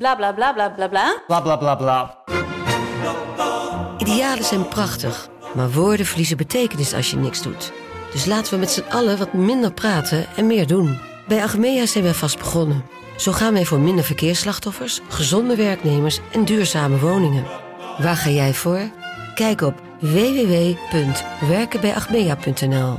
Bla bla bla bla bla bla. Bla bla bla bla. Idealen zijn prachtig, maar woorden verliezen betekenis als je niks doet. Dus laten we met z'n allen wat minder praten en meer doen. Bij Agmea zijn wij vast begonnen. Zo gaan wij voor minder verkeersslachtoffers, gezonde werknemers en duurzame woningen. Waar ga jij voor? Kijk op www.werkenbijagmea.nl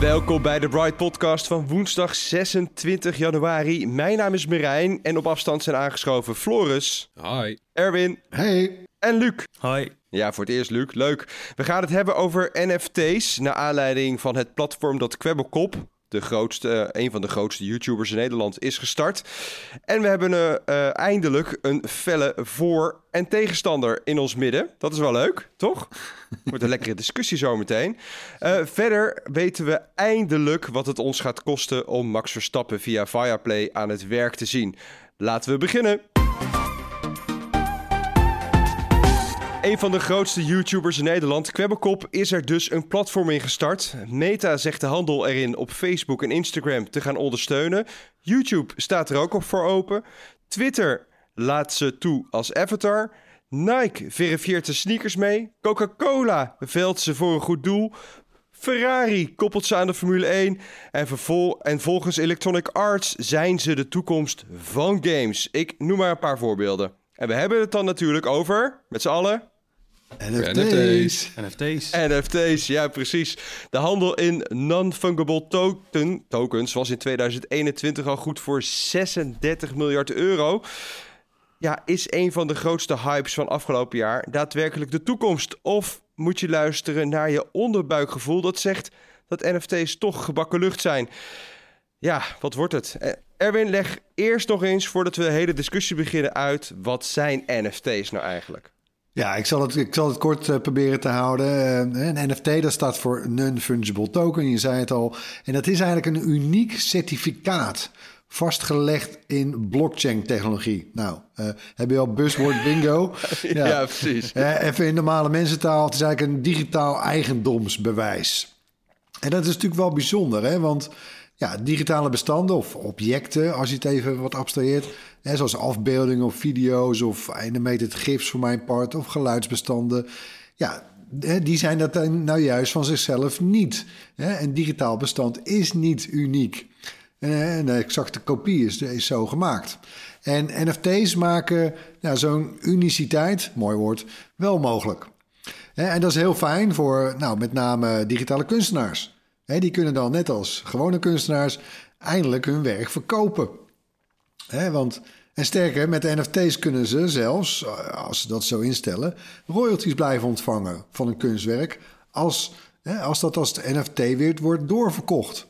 Welkom bij de Bright Podcast van woensdag 26 januari. Mijn naam is Merijn en op afstand zijn aangeschoven Floris, Hi. Erwin Hey. en Luc. Hi. Ja, voor het eerst Luc, leuk. We gaan het hebben over NFT's naar aanleiding van het platform dat Kwebbelkop, de grootste, een van de grootste YouTubers in Nederland, is gestart. En we hebben eh, eh, eindelijk een felle voor- en tegenstander in ons midden. Dat is wel leuk, toch? Wordt een lekkere discussie zometeen. Eh verder weten we eindelijk wat het ons gaat kosten om Max Verstappen via Viaplay aan het werk te zien. Laten we beginnen. Een van de grootste YouTubers in Nederland, Kwebbelkop, is er dus een platform in gestart. Meta zegt de handel erin op Facebook en Instagram te gaan ondersteunen. YouTube staat er ook op voor open. Twitter laat ze toe als avatar. Nike verifieert de sneakers mee. Coca-Cola velt ze voor een goed doel. Ferrari koppelt ze aan de Formule 1. En, vervol en volgens Electronic Arts zijn ze de toekomst van games. Ik noem maar een paar voorbeelden. En we hebben het dan natuurlijk over, met z'n allen, NFT's. NFT's. NFT's, ja precies. De handel in non-fungible token, tokens was in 2021 al goed voor 36 miljard euro. Ja, is een van de grootste hypes van afgelopen jaar daadwerkelijk de toekomst? Of moet je luisteren naar je onderbuikgevoel dat zegt dat NFT's toch gebakken lucht zijn? Ja, wat wordt het? Eh, Erwin, leg eerst nog eens, voordat we de hele discussie beginnen, uit wat zijn NFT's nou eigenlijk? Ja, ik zal het, ik zal het kort eh, proberen te houden. Eh, een NFT, dat staat voor Non-Fungible Token, je zei het al. En dat is eigenlijk een uniek certificaat vastgelegd in blockchain-technologie. Nou, eh, heb je al buzzword bingo? Ja, precies. Even in normale mensentaal, het is eigenlijk een digitaal eigendomsbewijs. En dat is natuurlijk wel bijzonder, hè? want ja, digitale bestanden of objecten, als je het even wat abstraheert, hè, zoals afbeeldingen of video's of animated gifs voor mijn part of geluidsbestanden, ja, die zijn dat nou juist van zichzelf niet. Een digitaal bestand is niet uniek. Een exacte kopie is, is zo gemaakt. En NFT's maken zo'n uniciteit, mooi woord, wel mogelijk. En dat is heel fijn voor nou, met name digitale kunstenaars. Die kunnen dan net als gewone kunstenaars eindelijk hun werk verkopen. Hè, want, en sterker, met de NFT's kunnen ze zelfs, eh, als ze dat zo instellen, royalties blijven ontvangen van een kunstwerk. Als, hè, als dat als de NFT weer wordt doorverkocht.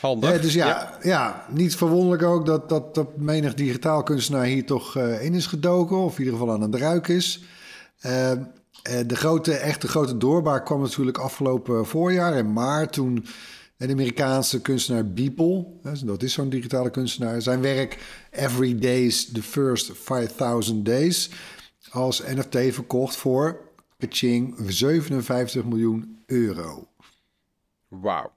Handig. Ja, dus ja, ja. niet verwonderlijk ook dat, dat, dat menig digitaal kunstenaar hier toch eh, in is gedoken, of in ieder geval aan het ruik is. Eh, de grote, echte grote doorbraak kwam natuurlijk afgelopen voorjaar in maart, toen de Amerikaanse kunstenaar Beeple, dat is zo'n digitale kunstenaar, zijn werk Every Day's The First 5000 Days als NFT verkocht voor, kaching, 57 miljoen euro. Wauw.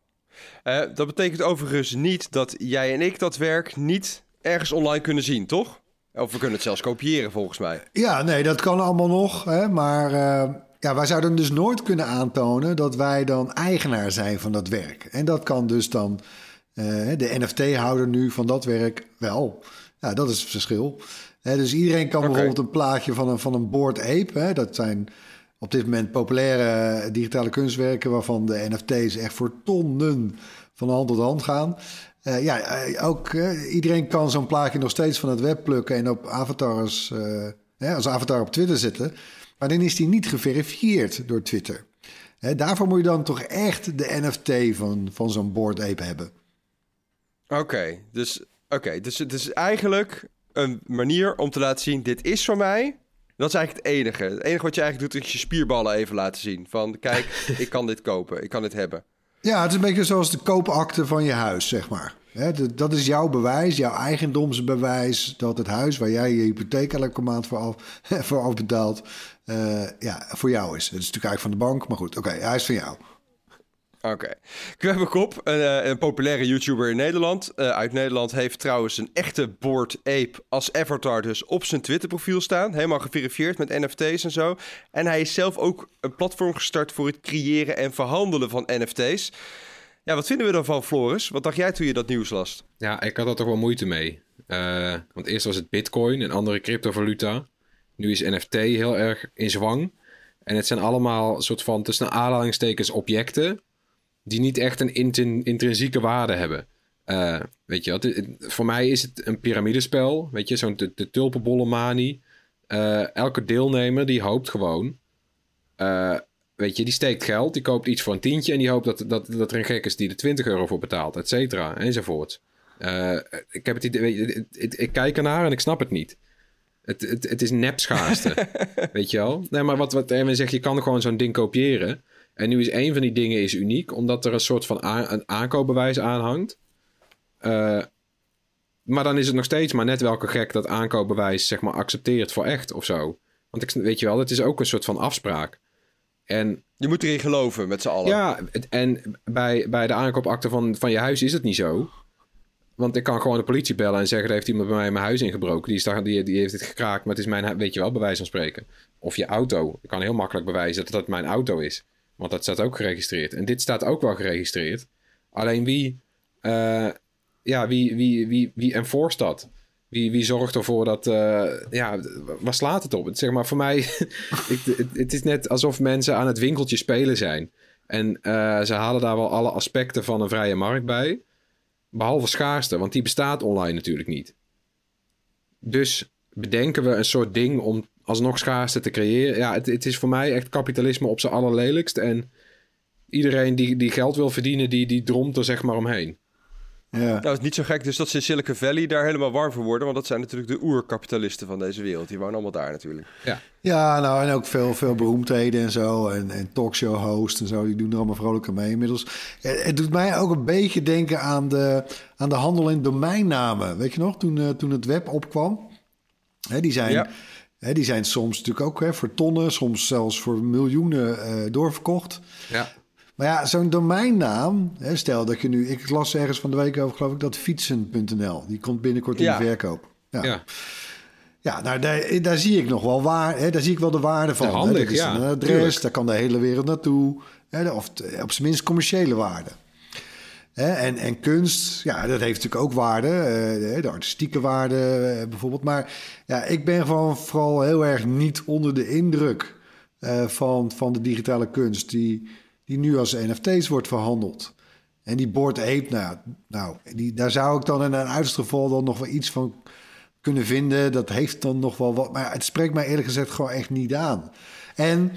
Eh, dat betekent overigens niet dat jij en ik dat werk niet ergens online kunnen zien, toch? Of we kunnen het zelfs kopiëren, volgens mij. Ja, nee, dat kan allemaal nog. Hè? Maar eh, ja, wij zouden dus nooit kunnen aantonen dat wij dan eigenaar zijn van dat werk. En dat kan dus dan eh, de NFT-houder nu van dat werk wel. Ja, dat is het verschil. Dus iedereen kan bijvoorbeeld een plaatje van een, van een Bored Ape. Hè? Dat zijn op dit moment populaire digitale kunstwerken... waarvan de NFT's echt voor tonnen van hand tot hand gaan. Eh, ja, eh, ook eh, iedereen kan zo'n plaatje nog steeds van het web plukken... en op avatars eh, als avatar op Twitter zetten. Maar dan is die niet geverifieerd door Twitter. Daarvoor moet je dan toch echt de NFT van, van zo'n Board Ape hebben. Oké, dus, oké, dus het is eigenlijk een manier om te laten zien: dit is voor mij. Dat is eigenlijk het enige. Het enige wat je eigenlijk doet, is je spierballen even laten zien. Van kijk, ik kan dit kopen, ik kan dit hebben. Ja, het is een beetje zoals de koopakte van je huis, zeg maar. De- dat is jouw bewijs, jouw eigendomsbewijs... dat het huis waar jij je hypotheek elke maand voor, af, voor afbetaalt... eh, ja, voor jou is. Het is natuurlijk eigenlijk van de bank, maar goed. Oké, hij is van jou. Oké. Kwebbekop, een, eh, een populaire YouTuber in Nederland, eh, uit Nederland, heeft trouwens een echte Bored Ape als avatar dus op zijn Twitter-profiel staan. Helemaal geverifieerd met NFT's en zo. En hij is zelf ook een platform gestart voor het creëren en verhandelen van NFT's. Ja, wat vinden we daarvan, Floris? Wat dacht jij toen je dat nieuws las? Ja, ik had er toch wel moeite mee. Eh, want eerst was het Bitcoin en andere cryptovaluta. Nu is NFT heel erg in zwang. En het zijn allemaal soort van tussen aanhalingstekens objecten. die niet echt een intrin- intrinsieke waarde hebben. Eh, weet je, voor mij is het een piramidespel. Weet je, zo'n de, de tulpenbollenmanie. Eh, elke deelnemer die hoopt gewoon. eh, weet je, die steekt geld, die koopt iets voor een tientje. en die hoopt dat, dat, dat er een gek is die er 20 euro voor betaalt, et cetera, enzovoort. Ik heb het idee, ik kijk ernaar en ik snap het niet. Het, het, het is nepschaarste, weet je wel? Nee, maar wat, wat Erwin zegt, je kan gewoon zo'n ding kopiëren. En nu is één van die dingen is uniek, omdat er een soort van een aankoopbewijs aanhangt. Eh, maar dan is het nog steeds maar net welke gek dat aankoopbewijs zeg maar accepteert voor echt of zo. Want ik, weet je wel, het is ook een soort van afspraak. En Je moet erin geloven met z'n allen. ja, en bij, bij de aankoopakte van, van je huis is het niet zo. Want ik kan gewoon de politie bellen en zeggen... er heeft iemand bij mij mijn huis ingebroken. Die, is daar, die, die heeft het gekraakt, maar het is mijn... Weet je wel, bij wijze van spreken. Of je auto. Ik kan heel makkelijk bewijzen dat dat mijn auto is. Want dat staat ook geregistreerd. En dit staat ook wel geregistreerd. Alleen wie... eh, ja, wie, wie, wie, wie dat? Wie, wie zorgt ervoor dat... eh, ja, waar slaat het op? Zeg maar, voor mij... ik, het, het is net alsof mensen aan het winkeltje spelen zijn. En eh, ze halen daar wel alle aspecten van een vrije markt bij. Behalve schaarste, want die bestaat online natuurlijk niet. Dus bedenken we een soort ding om alsnog schaarste te creëren. Ja, het, het is voor mij echt kapitalisme op zijn allerlelijkst. En iedereen die, die geld wil verdienen, die, die dromt er zeg maar omheen. Ja. Nou, het is niet zo gek dus dat ze in Silicon Valley daar helemaal warm voor worden. Want dat zijn natuurlijk de oerkapitalisten van deze wereld. Die wonen allemaal daar natuurlijk. Ja, nou en ook veel, veel beroemdheden en zo. En, en talkshow hosts en zo, die doen er allemaal vrolijk aan mee inmiddels. Het, het doet mij ook een beetje denken aan de, aan de handel in domeinnamen. Weet je nog, toen, eh, toen het web opkwam? Hè, die, zijn, Ja. hè, die zijn soms natuurlijk ook hè, voor tonnen, soms zelfs voor miljoenen eh, doorverkocht. Ja. Maar ja, zo'n domeinnaam, hè, stel dat je nu... Ik las ergens van de week over, geloof ik, dat fietsen.nl... die komt binnenkort in Ja. de verkoop. Ja. ja. Ja, nou, daar, daar zie ik nog wel waar, hè, daar zie ik wel de waarde van. Hè. handig, Dat is ja, een adres, tuurlijk. daar kan de hele wereld naartoe. Hè, of op zijn minst commerciële waarde. Hè, en, en kunst, ja, dat heeft natuurlijk ook waarde. eh, de, de artistieke waarde eh, bijvoorbeeld. Maar ja, ik ben gewoon vooral heel erg niet onder de indruk eh, van, van de digitale kunst... Die, die nu als NFT's wordt verhandeld. En die Board Ape, nou, nou die, daar zou ik dan in een uiterste geval dan nog wel iets van kunnen vinden. Dat heeft dan nog wel wat. Maar het spreekt mij eerlijk gezegd gewoon echt niet aan. En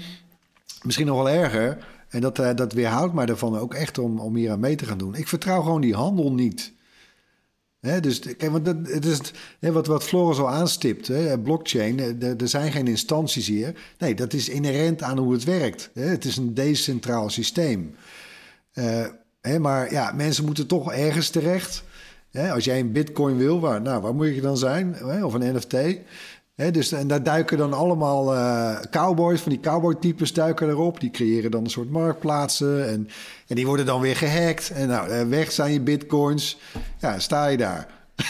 misschien nog wel erger. En dat, eh, dat weerhoudt mij ervan ook echt om, om hier aan mee te gaan doen. Ik vertrouw gewoon die handel niet. Dus kijk, want het is wat, wat Floris al aanstipt, blockchain, eh, er- zijn geen instanties hier. Nee, dat is inherent aan hoe het werkt. Het is een decentraal systeem. Eh, maar ja, mensen moeten toch ergens terecht. Als jij een bitcoin wil, waar, nou, waar moet je dan zijn? Of een NFT. Hè, dus, en daar duiken dan allemaal eh, cowboys, van die cowboy-types duiken erop. Die creëren dan een soort marktplaatsen. En, en die worden dan weer gehackt. En nou, eh, weg zijn je bitcoins. Ja, sta je daar.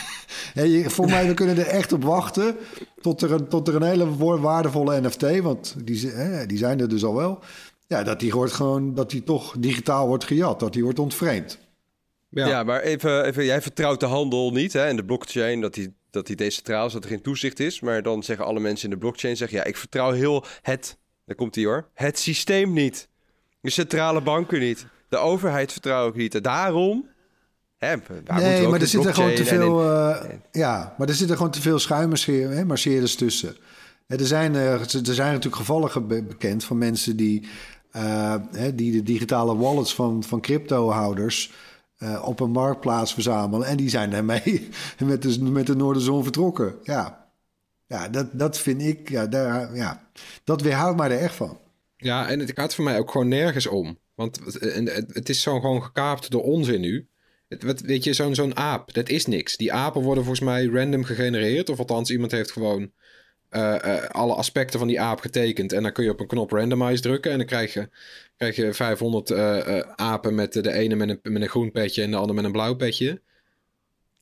Hè, je, voor mij, we kunnen er echt op wachten tot er een, tot er een hele waardevolle NFT, want die, hè, die zijn er dus al wel. Ja, dat die wordt gewoon, dat die toch digitaal wordt gejat, dat die wordt ontvreemd. Ja, Ja. maar even, even, jij vertrouwt de handel niet hè, en de blockchain, dat die, dat die decentraal is, dat er geen toezicht is. Maar dan zeggen alle mensen in de blockchain, zeggen, ja, ik vertrouw heel het, daar komt die hoor, het systeem niet. De centrale banken niet. De overheid vertrouw ik niet. En daarom... Hè, nee, maar er zitten gewoon te blockchain en veel, eh, ja, maar er zitten gewoon te veel schuimmarcheerders tussen. Er zijn, eh, er zijn natuurlijk gevallen ge- bekend van mensen die, eh, die de digitale wallets van, van cryptohouders eh, op een marktplaats verzamelen. En die zijn daarmee met de, met de Noorderzon vertrokken. Ja, ja dat, dat vind ik, ja, daar, ja, dat weerhoudt mij er echt van. Ja, en het gaat voor mij ook gewoon nergens om. Want het, is zo gewoon gekaapt door onzin nu. Wat, weet je, zo'n zo'n aap, dat is niks. Die apen worden volgens mij random gegenereerd. Of althans, iemand heeft gewoon eh, eh, alle aspecten van die aap getekend. En dan kun je op een knop randomize drukken. En dan krijg je, krijg je 500 eh, apen met de ene met een, met een groen petje en de andere met een blauw petje.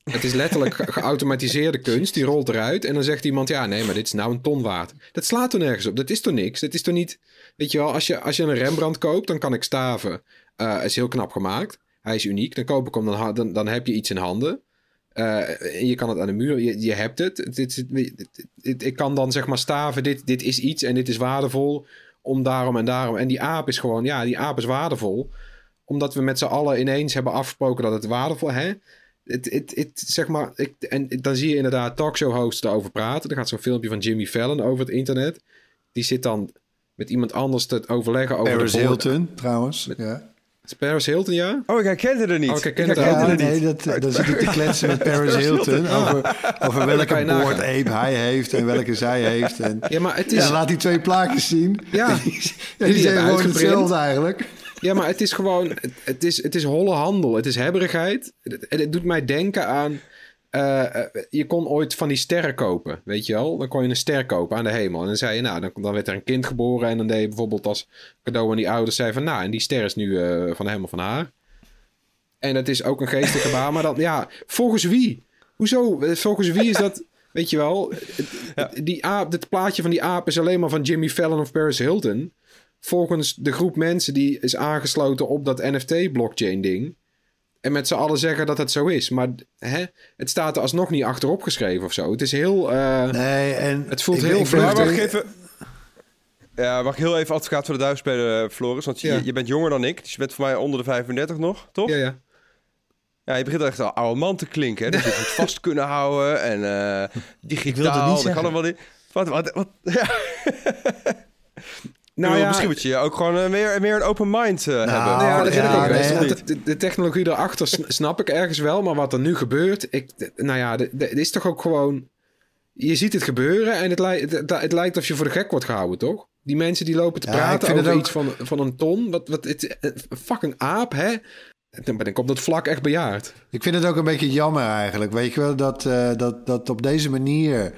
Het is letterlijk ge- geautomatiseerde kunst. Die rolt eruit. En dan zegt iemand: Ja, nee, maar dit is nou een ton waard. Dat slaat er nergens op. Dat is toch niks? Dat is toch niet. Weet je wel, als je, als je een Rembrandt koopt, dan kan ik staven. Is heel knap gemaakt. Hij is uniek. Dan koop ik hem, dan, dan, dan heb je iets in handen. Eh, je kan het aan de muur, je, je hebt het. Dit, ik kan dan zeg maar staven, dit, dit is iets en dit is waardevol. Om daarom en daarom. En die aap is gewoon, ja, die aap is waardevol. Omdat we met z'n allen ineens hebben afgesproken dat het waardevol hè. Het, het, het, zeg maar, ik, en dan zie je inderdaad talkshow hosts erover praten. Er gaat zo'n filmpje van Jimmy Fallon over het internet. Die zit dan met iemand anders te overleggen over Paris de Hilton, trouwens. Ja, Paris Hilton, ja? Oh, ik herkende er niet. Oh, ik herkende ja er nee, niet. dat, dan zit ik te kletsen met Paris Hilton over, over welke je nagaan. boordape hij heeft en welke zij heeft. En, Ja, maar het en is... dan laat hij twee plaatjes zien. Ja, En die, die en die zijn gewoon hetzelfde eigenlijk. Ja, maar het is gewoon... Het, het is, het is holle handel. Het is hebberigheid. Het, het doet mij denken aan... eh, eh, je kon ooit van die sterren kopen, weet je wel? Dan kon je een ster kopen aan de hemel. En dan zei je, nou, dan, dan werd er een kind geboren. En dan deed je bijvoorbeeld als cadeau aan die ouders... zei van, nou, en die ster is nu eh, van hem of van haar. En dat is ook een geestelijke baan. Maar dan, ja, volgens wie? Hoezo? Volgens wie is dat... Weet je wel, die aap, dit plaatje van die aap is alleen maar van Jimmy Fallon of Paris Hilton. Volgens de groep mensen die is aangesloten op dat NFT-blockchain-ding. En met z'n allen zeggen dat het zo is. Maar hè, het staat er alsnog niet achterop geschreven of zo. Het is heel. eh, Nee, en Het voelt ik- heel ik- vluchtig. Ik. Ja, mag ik heel even advocaat voor de duif spelen, Floris? Want Ja. je, je bent jonger dan ik. Dus je bent voor mij onder de 35 nog, toch? ja, ja. Ja, je begint echt al oude man te klinken. Hè? Dat je het moet vast kunnen houden. En eh digitaal, het niet dat kan zeggen. er wel niet. Wat, wat, wat? Ja. Nou Nou, ja, Misschien moet je ook gewoon eh, meer, meer een open mind eh, hebben. Nou ja, dat vind ik ja, ook best. nee, want niet. de, de technologie erachter sn- snap ik ergens wel. Maar wat er nu gebeurt. Ik, nou ja, het is toch ook gewoon. Je ziet het gebeuren en het, lijkt het, het lijkt of je voor de gek wordt gehouden, toch? Die mensen die lopen te praten over iets van, van een ton. Wat, wat, het, een fucking aap, hè? Dan ben ik op dat vlak echt bejaard. Ik vind het ook een beetje jammer eigenlijk. Weet je wel, dat, eh, dat, dat op deze manier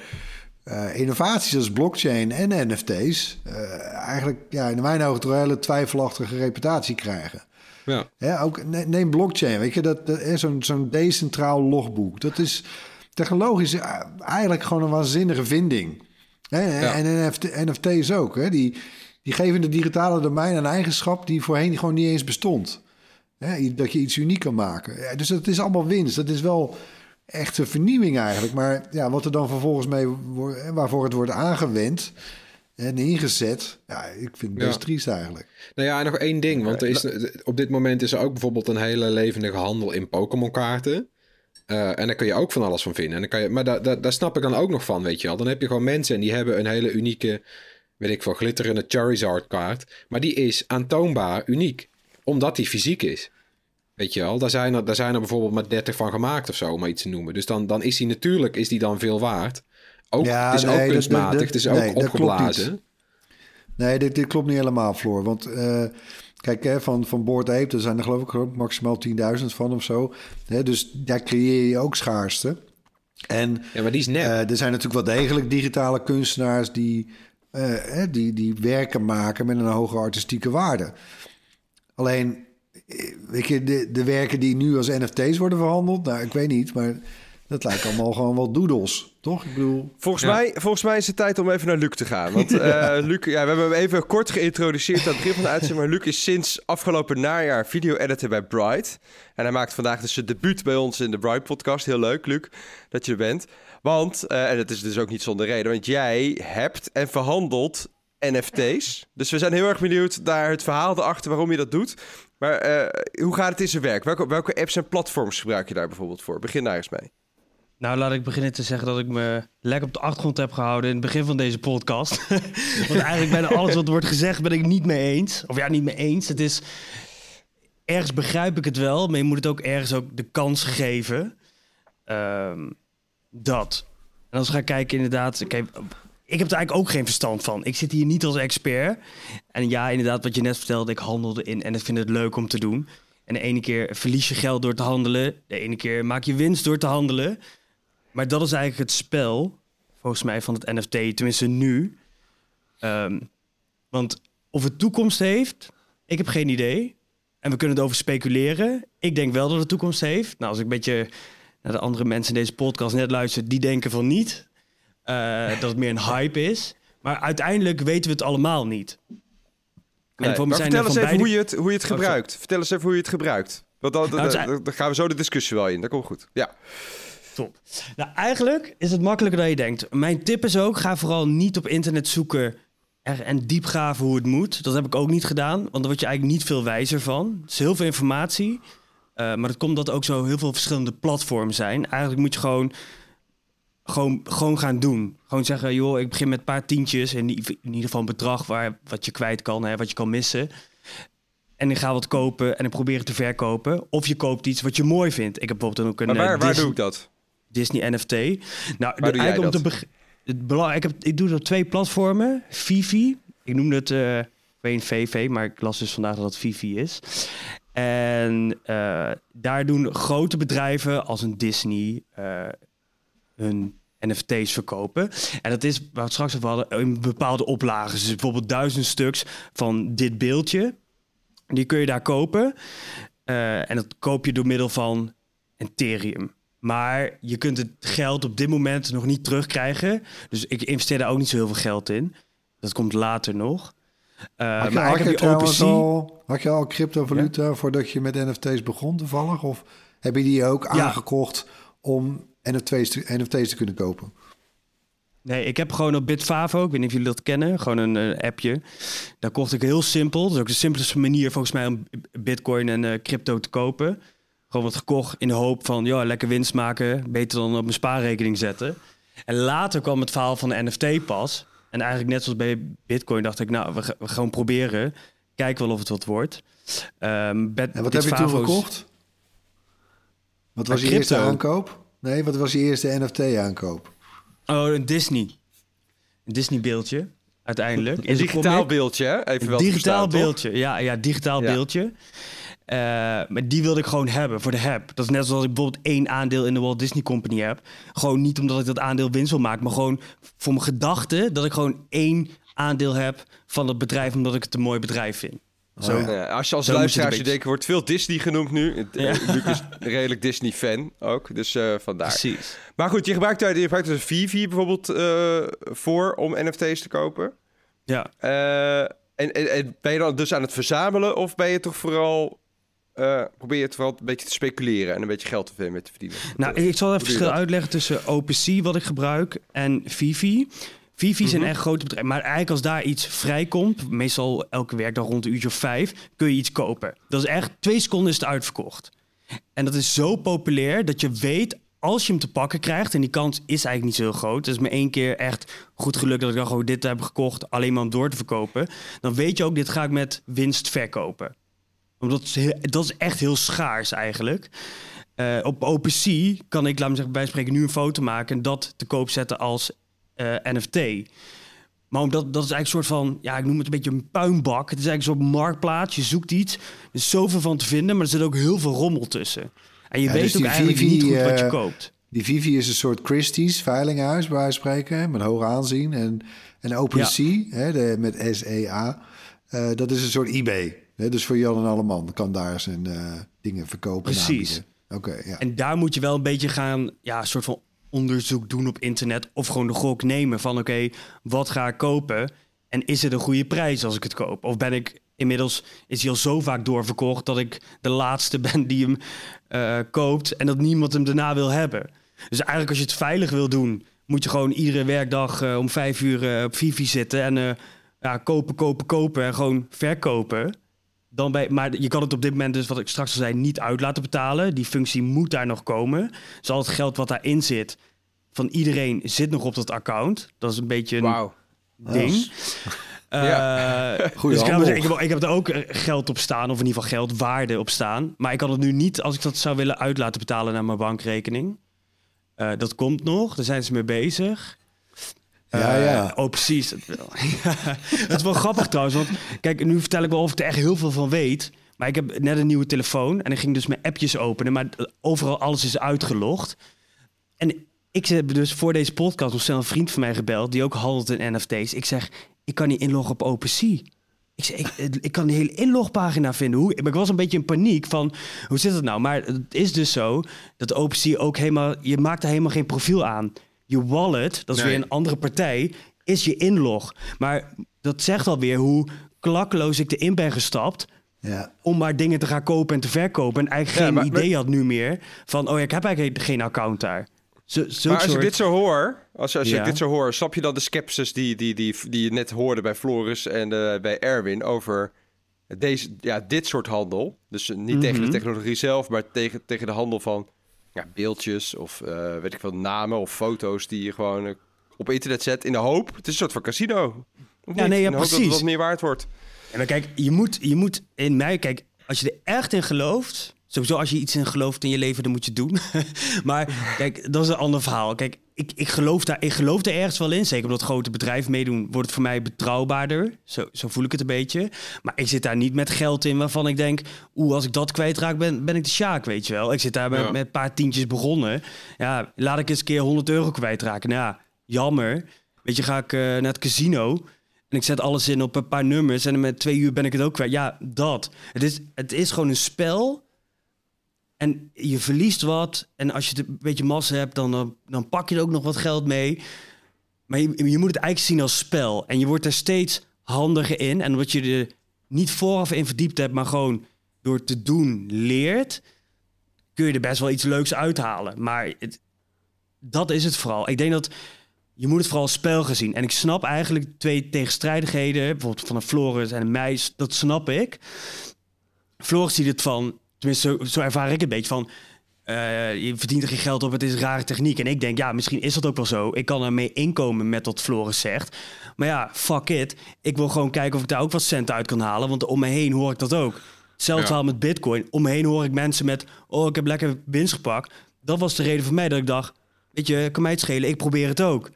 eh, innovaties als blockchain en NFT's... eh, eigenlijk ja, in mijn ogen toch een hele twijfelachtige reputatie krijgen. Ja. Ja, ook ne- neem blockchain, weet je, dat, dat zo'n zo'n decentraal logboek. Dat is technologisch eh, eigenlijk gewoon een waanzinnige vinding. Hè? Ja. En NFT, NFT's ook. Hè? Die, die geven de digitale domein een eigenschap die voorheen gewoon niet eens bestond. Hè? Dat je iets uniek kan maken. Ja, dus dat is allemaal winst. Dat is wel echt een vernieuwing eigenlijk. Maar ja, wat er dan vervolgens mee wordt, hè, waarvoor het wordt aangewend en ingezet, ja, ik vind het best Ja. triest eigenlijk. Nou ja, en nog één ding. Want er is, op dit moment is er ook bijvoorbeeld een hele levendige handel in Pokémon-kaarten. Eh, en daar kun je ook van alles van vinden. En dan kan je, maar daar, daar, daar snap ik dan ook nog van, weet je wel. Dan heb je gewoon mensen en die hebben een hele unieke, weet ik veel, glitterende Charizard-kaart. Maar die is aantoonbaar uniek, omdat die fysiek is. Weet je wel, daar zijn er, daar zijn er bijvoorbeeld maar 30 van gemaakt of zo, om maar iets te noemen. Dus dan, dan is die natuurlijk is die dan veel waard. Ook, Ja, het is nee, ook kunstmatig, dat- het is ook opgeblazen. Nee, dit, dit klopt niet helemaal, Floor. Want eh, kijk, hè, van, van Board Ape, er zijn er geloof ik maximaal 10.000 van of zo. Hè, dus daar creëer je ook schaarste. En Ja, maar die is nep. eh, er zijn natuurlijk wel degelijk digitale kunstenaars die, eh, hè, die, die werken maken met een hoge artistieke waarde. Alleen, weet je, de, de werken die nu als NFT's worden verhandeld, nou, ik weet niet, maar dat lijkt allemaal gewoon wel doodles, toch? Ik bedoel, Volgens, Ja. mij, volgens mij is het tijd om even naar Luc te gaan. Want eh, Luc, ja, we hebben hem even kort geïntroduceerd aan het begin van de uitzending. Maar Luc is sinds afgelopen najaar video-editor bij Bright. En hij maakt vandaag dus zijn debuut bij ons in de Bright-podcast. Heel leuk, Luc, dat je er bent. Want, eh, en dat is dus ook niet zonder reden, want jij hebt en verhandelt NFT's. Dus we zijn heel erg benieuwd naar het verhaal erachter waarom je dat doet. Maar eh, hoe gaat het in zijn werk? Welke, welke apps en platforms gebruik je daar bijvoorbeeld voor? Begin daar eens mee. Nou, laat ik beginnen te zeggen dat ik me lekker op de achtergrond heb gehouden in het begin van deze podcast. Want eigenlijk bijna alles wat wordt gezegd ben ik niet mee eens. Of ja, niet mee eens. Het is... Ergens begrijp ik het wel, maar je moet het ook ergens ook de kans geven. Ehm, dat. En als we gaan kijken inderdaad... Kijk, ik heb er eigenlijk ook geen verstand van. Ik zit hier niet als expert. En ja, inderdaad, wat je net vertelde, ik handelde in en ik vind het leuk om te doen. En de ene keer verlies je geld door te handelen. De ene keer maak je winst door te handelen. Maar dat is eigenlijk het spel, volgens mij, van het NFT. Tenminste nu. Ehm, want of het toekomst heeft, ik heb geen idee. En we kunnen het over speculeren. Ik denk wel dat het toekomst heeft. Nou, als ik een beetje naar de andere mensen in deze podcast net luister, die denken van niet. Uh, dat het meer een hype is. Maar uiteindelijk weten we het allemaal niet. Nee, en maar vertel eens even hoe, je het, hoe je het oh, gebruikt. vertel eens even hoe je het gebruikt. Want dan, nou, dan, dan, gaan we zo de discussie wel in. Dat komt goed. Ja. Top. Nou, eigenlijk is het makkelijker dan je denkt. Mijn tip is ook, ga vooral niet op internet zoeken en diep graven hoe het moet. Dat heb ik ook niet gedaan, want dan word je eigenlijk niet veel wijzer van. Het is heel veel informatie, uh, maar het komt dat ook zo heel veel verschillende platforms zijn. Eigenlijk moet je gewoon, gewoon, gewoon gaan doen. Gewoon zeggen, joh, ik begin met een paar tientjes, in, in ieder geval een bedrag waar, wat je kwijt kan, hè, wat je kan missen. En ik ga wat kopen en ik probeer het te verkopen. Of je koopt iets wat je mooi vindt. Ik heb bijvoorbeeld ook een. Maar waar, uh, waar doe ik dat? Disney NFT. Nou, de, eigenlijk om te het belang, ik, heb, ik doe het op twee platformen. Vivi, ik noemde het uh, VV, maar ik las dus vandaag dat het Vivi is. En uh, daar doen grote bedrijven als een Disney uh, hun NFT's verkopen. En dat is, waar we straks over hadden, in bepaalde oplagen. Dus bijvoorbeeld duizend stuks van dit beeldje. Die kun je daar kopen. Uh, en dat koop je door middel van Ethereum. Maar je kunt het geld op dit moment nog niet terugkrijgen. Dus ik investeer daar ook niet zo heel veel geld in. Dat komt later nog. Uh, had, je, maar had, je al, had je al cryptovaluta voordat je met NFT's begon toevallig? Of heb je die ook aangekocht om NFT's te, NFT's te kunnen kopen? Nee, ik heb gewoon op Bitfavo, ik weet niet of jullie dat kennen, gewoon een uh, appje. Daar kocht ik heel simpel. Dat is ook de simpelste manier volgens mij om bitcoin en uh, crypto te kopen. Gewoon wat gekocht in de hoop van, ja, lekker winst maken. Beter dan op mijn spaarrekening zetten. En later kwam het verhaal van de NFT pas. En eigenlijk net zoals bij Bitcoin dacht ik, nou, we, gaan gewoon proberen. Kijk wel of het wat wordt. Um, en wat heb je toen gekocht? Wat was je eerste aankoop? Nee, wat was je eerste NFT-aankoop? Oh, een Disney. Een Disney-beeldje, uiteindelijk. Een digitaal beeldje, hè? Even wel Digitaal beeldje, ja, ja, digitaal beeldje. Uh, maar die wilde ik gewoon hebben voor de heb. Dat is net zoals ik bijvoorbeeld één aandeel in de Walt Disney Company heb. Gewoon niet omdat ik dat aandeel winst wil maken, maar gewoon voor mijn gedachte dat ik gewoon één aandeel heb van het bedrijf omdat ik het een mooi bedrijf vind. Zo, ja, als je als luisteraar je denkt, wordt veel Disney genoemd nu. Ja. Luc is redelijk Disney-fan ook, dus uh, vandaar. Precies. Maar goed, je gebruikt, je gebruikt dus Vivi bijvoorbeeld uh, voor om NFT's te kopen. Ja. En, en, en, ben je dan dus aan het verzamelen of ben je toch vooral uh, probeer je het vooral een beetje te speculeren en een beetje geld te met te verdienen. Nou, ik zal even verschil uitleggen tussen OpenSea, wat ik gebruik, en Vivi. Vivi zijn mhm. echt grote bedrijven. Maar eigenlijk als daar iets vrijkomt, meestal elke werkdag rond een uurtje of vijf, kun je iets kopen. Dat is echt twee seconden is het uitverkocht. En dat is zo populair dat je weet, als je hem te pakken krijgt, en die kans is eigenlijk niet zo heel groot. Het is me één keer echt goed geluk dat ik dan gewoon dit heb gekocht, alleen maar om door te verkopen. Dan weet je ook, dit ga ik met winst verkopen omdat dat is echt heel schaars eigenlijk. Uh, op OpenSea kan ik, laat me zeggen, bij spreken nu een foto maken en dat te koop zetten als eh, NFT. Maar omdat dat is eigenlijk een soort van, ja, ik noem het een beetje een puinbak. Het is eigenlijk zo'n marktplaats. Je zoekt iets, er is zoveel van te vinden, maar er zit ook heel veel rommel tussen. En je weet dus ook eigenlijk niet goed wat je eh, koopt. Die Vivi is een soort Christie's veilinghuis, bij spreken, met hoog aanzien. En, en OpenSea, ja. hè, de, met SEA, uh, dat is een soort eBay dus voor Jan en Alleman kan daar zijn uh, dingen verkopen. Precies. Oké. ja. En daar moet je wel een beetje gaan, ja, een soort van onderzoek doen op internet. Of gewoon de gok nemen van oké, wat ga ik kopen? En is het een goede prijs als ik het koop? Of ben ik inmiddels, is hij al zo vaak doorverkocht dat ik de laatste ben die hem uh, koopt en dat niemand hem daarna wil hebben? Dus eigenlijk als je het veilig wil doen, moet je gewoon iedere werkdag uh, om vijf uur op Vivi zitten en ja, kopen, kopen, kopen en gewoon verkopen dan bij, maar je kan het op dit moment dus, wat ik straks al zei, niet uit laten betalen. Die functie moet daar nog komen. Dus al het geld wat daarin zit, van iedereen, zit nog op dat account. Dat is een beetje een Wauw. ding. Eh, Goeie dus ik, heb, ik, heb, ik heb er ook geld op staan, of in ieder geval geld, waarde op staan. Maar ik kan het nu niet, als ik dat zou willen, uit laten betalen naar mijn bankrekening. Eh, dat komt nog, daar zijn ze mee bezig. Ja, Eh, ja. oh, precies. Dat is wel grappig trouwens, want kijk, nu vertel ik wel of ik er echt heel veel van weet. Maar ik heb net een nieuwe telefoon en ik ging dus mijn appjes openen, maar overal alles is uitgelogd. En ik heb dus voor deze podcast nog snel een vriend van mij gebeld, die ook handelt in NFT's. Ik zeg, ik kan niet inloggen op OpenSea. Ik, zeg, ik, ik kan die hele inlogpagina vinden. Hoe, maar ik was een beetje in paniek van, hoe zit het nou? Maar het is dus zo dat OpenSea ook helemaal... Je maakt er helemaal geen profiel aan. Je wallet, dat is Nee. weer een andere partij, is je inlog. Maar dat zegt alweer hoe klakkeloos ik erin ben gestapt Ja. om maar dingen te gaan kopen en te verkopen. En eigenlijk Ja, geen maar- idee had nu meer van... oh ja, ik heb eigenlijk geen account daar. Zo, Maar als soort... ik dit zo hoor, als, als Ja. ik dit zo hoor, snap je dan de skepsis die, die, die, die je net hoorde bij Floris en eh, bij Erwin over deze, ja, dit soort handel? Dus niet tegen de Mhm. technologie zelf, maar tegen, tegen de handel van ja, beeldjes of eh, weet ik veel, namen of foto's die je gewoon eh, op internet zet in de hoop. Het is een soort van casino. Of Ja, nee, ja, hoop dat het precies. wat meer waard wordt. Ja, maar kijk, je moet, je moet in mij, kijk, als je er echt in gelooft, sowieso als je iets in gelooft in je leven, dan moet je het doen. maar kijk, dat is een ander verhaal. Kijk, ik, ik, geloof daar, ik geloof er ergens wel in. Zeker omdat grote bedrijven meedoen, wordt het voor mij betrouwbaarder. Zo, zo voel ik het een beetje. Maar ik zit daar niet met geld in waarvan ik denk, oeh, als ik dat kwijtraak, ben, ben ik de sjaak, weet je wel. Ik zit daar met, Ja. met een paar tientjes begonnen. Ja, laat ik eens een keer 100 euro kwijtraken. Nou ja, jammer. Weet je, ga ik eh, naar het casino en ik zet alles in op een paar nummers en met twee uur ben ik het ook kwijt. Ja, dat. Het is, het is gewoon een spel. En je verliest wat. En als je een beetje massa hebt, dan, dan, dan pak je er ook nog wat geld mee. Maar je, je moet het eigenlijk zien als spel. En je wordt er steeds handiger in. En omdat je er niet vooraf in verdiept hebt, maar gewoon door te doen leert, kun je er best wel iets leuks uithalen. Maar dat is het vooral. Ik denk dat je moet het vooral als spel gaan zien. En ik snap eigenlijk twee tegenstrijdigheden, bijvoorbeeld van een Floris en een meis, dat snap ik. Floris ziet het van, tenminste zo, zo ervaar ik een beetje van, eh, je verdient er geen geld op, het is een rare techniek. En ik denk, ja, misschien is dat ook wel zo. Ik kan ermee inkomen met wat Floris zegt. Maar ja, fuck it. Ik wil gewoon kijken of ik daar ook wat cent uit kan halen, want om me heen hoor ik dat ook. Hetzelfde Ja. met bitcoin. Om me heen hoor ik mensen met, oh, ik heb lekker winst gepakt. Dat was de reden voor mij dat ik dacht, weet je, kan mij het schelen, ik probeer het ook.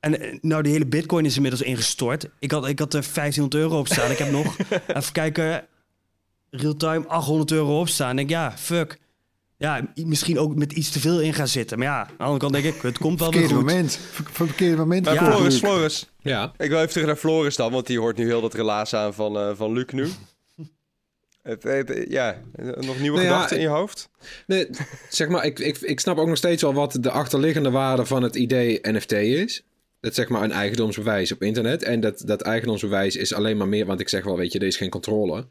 En eh, nou, die hele bitcoin is inmiddels ingestort. Ik had, ik had er 1500 euro op staan. Ik heb nog, even kijken, real-time 800 euro op staan. En ik denk, ja, fuck. Ja, misschien ook met iets te veel in gaan zitten. Maar ja, aan de andere kant denk ik, het komt wel weer Verkeerde goed. moment. Ver- ver- Verkeerde moment. Ja. Floris. Floris, Ja. ik wil even terug naar Floris dan, want die hoort nu heel dat relaas aan van, eh, van Luc nu. Het, het- ja, nog nieuwe ja, gedachten in je hoofd? Nee, zeg maar, ik, ik, ik snap ook nog steeds wel wat de achterliggende waarde van het idee NFT is. Dat zeg maar een eigendomsbewijs op internet. En dat, dat eigendomsbewijs is alleen maar meer, want ik zeg wel, weet je, er is geen controle.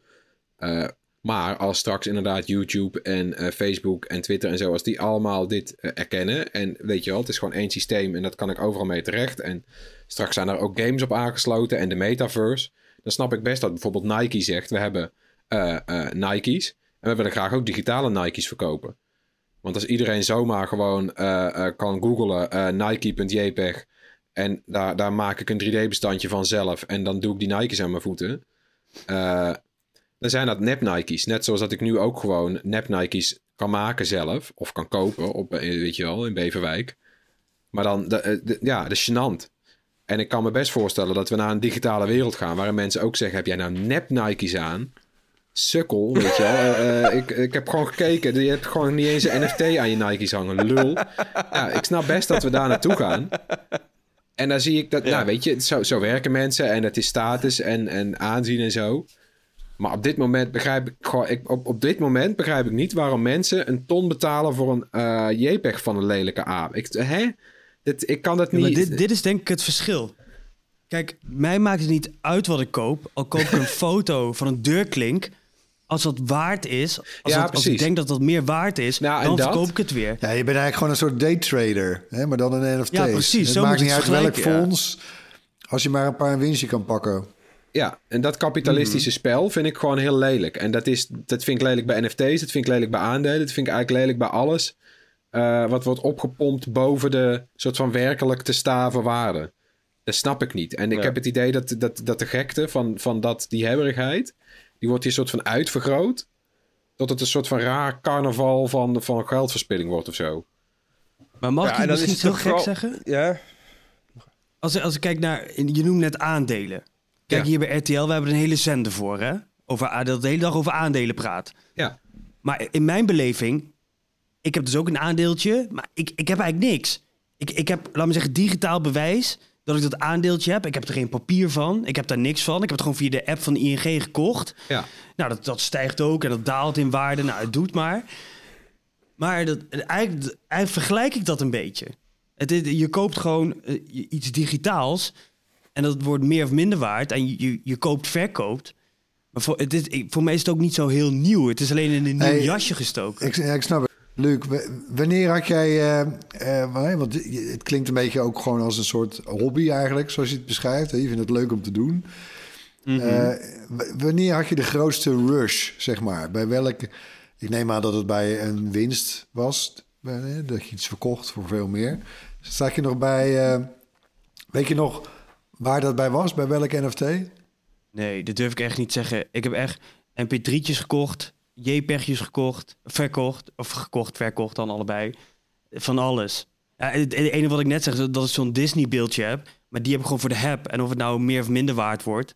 Eh, maar als straks inderdaad YouTube en eh, Facebook en Twitter en zo, als die allemaal dit eh, erkennen. En weet je wel, het is gewoon één systeem en dat kan ik overal mee terecht. En straks zijn er ook games op aangesloten en de metaverse. Dan snap ik best dat bijvoorbeeld Nike zegt, we hebben Nike's. En we willen graag ook digitale Nike's verkopen. Want als iedereen zomaar gewoon kan googlen Nike.jpg en daar, daar maak ik een 3D-bestandje van zelf en dan doe ik die Nike's aan mijn voeten. eh, dan zijn dat nep Nike's. Net zoals dat ik nu ook gewoon nep Nike's kan maken zelf of kan kopen op, eh, weet je wel, in Beverwijk. Maar dan, de, eh, de- ja, dat is gênant. En ik kan me best voorstellen dat we naar een digitale wereld gaan waarin mensen ook zeggen: heb jij nou nep Nike's aan? Sukkel, weet je wel. Eh, ik, ik heb gewoon gekeken. Je hebt gewoon niet eens een NFT aan je Nike's hangen. Lul. Ja, ik snap best dat we daar naartoe gaan. En dan zie ik dat, nou weet je, zo, zo werken mensen. En het is status en, en aanzien en zo. Maar op dit moment begrijp ik gewoon... Ik, op, op dit moment begrijp ik niet waarom mensen een ton betalen voor een eh JPEG van een lelijke aap. Ik, hè? Dit, ik kan dat Ja, niet... maar dit, dit is denk ik het verschil. Kijk, mij maakt het niet uit wat ik koop. Al koop ik een foto van een deurklink. Als dat waard is, als, Ja, dat- als ik denk dat dat meer waard is, Nou, dan dat? verkoop ik het weer. Ja, je bent eigenlijk gewoon een soort daytrader, hè, maar dan een NFT. Ja, precies, Het zo maakt niet uit welk ja. fonds, als je maar een paar winstje kan pakken. Ja, en dat kapitalistische spel vind ik gewoon heel lelijk. En dat, is, dat vind ik lelijk bij NFT's, dat vind ik lelijk bij aandelen, dat vind ik eigenlijk lelijk bij alles. eh, wat wordt opgepompt boven de soort van werkelijk te staven waarde. Dat snap ik niet. En ik Ja. heb het idee dat, dat, dat de gekte van, van dat, die hebberigheid, die wordt hier soort van uitvergroot. Dat het een soort van raar carnaval van, van geldverspilling wordt of zo. Maar mag Ja, ik en je is misschien toch gek vooral- zeggen? Ja, Als, als ik kijk naar, je noemt net aandelen. Kijk Ja. hier bij RTL, we hebben een hele zender voor, hè? Over, dat de hele dag over aandelen praat. Ja, Maar in mijn beleving, ik heb dus ook een aandeeltje, maar ik, ik heb eigenlijk niks. Ik, ik heb, laat me zeggen, digitaal bewijs dat ik dat aandeeltje heb. Ik heb er geen papier van, ik heb daar niks van. Ik heb het gewoon via de app van de ING gekocht. ja. Nou, dat, dat stijgt ook en dat daalt in waarde. Nou, het doet maar. Maar dat, eigenlijk, eigenlijk vergelijk ik dat een beetje. Het, je koopt gewoon eh, iets digitaals en dat wordt meer of minder waard. En je, je, je koopt, verkoopt. Maar voor, het is, voor mij is het ook niet zo heel nieuw. Het is alleen in een nieuw Hey, jasje gestoken. Ik, ja, ik snap het. Luc, wanneer had jij... eh, eh, wa- want het klinkt een beetje ook gewoon als een soort hobby eigenlijk, zoals je het beschrijft. Je vindt het leuk om te doen. Mhm. Eh, wanneer had je de grootste rush, zeg maar? Bij welke... Ik neem aan dat het bij een winst was. Dat je iets verkocht voor veel meer. Sta je nog bij... weet je nog waar dat bij was? Bij welke NFT? Nee, dat durf ik echt niet zeggen. Ik heb echt mp3'tjes gekocht, JPEG'jes gekocht, verkocht. Of gekocht, verkocht dan allebei. Van alles. Ja, het, het enige wat ik net zeg, dat ik zo'n Disney-beeldje heb. Maar die heb ik gewoon voor de heb. En of het nou meer of minder waard wordt.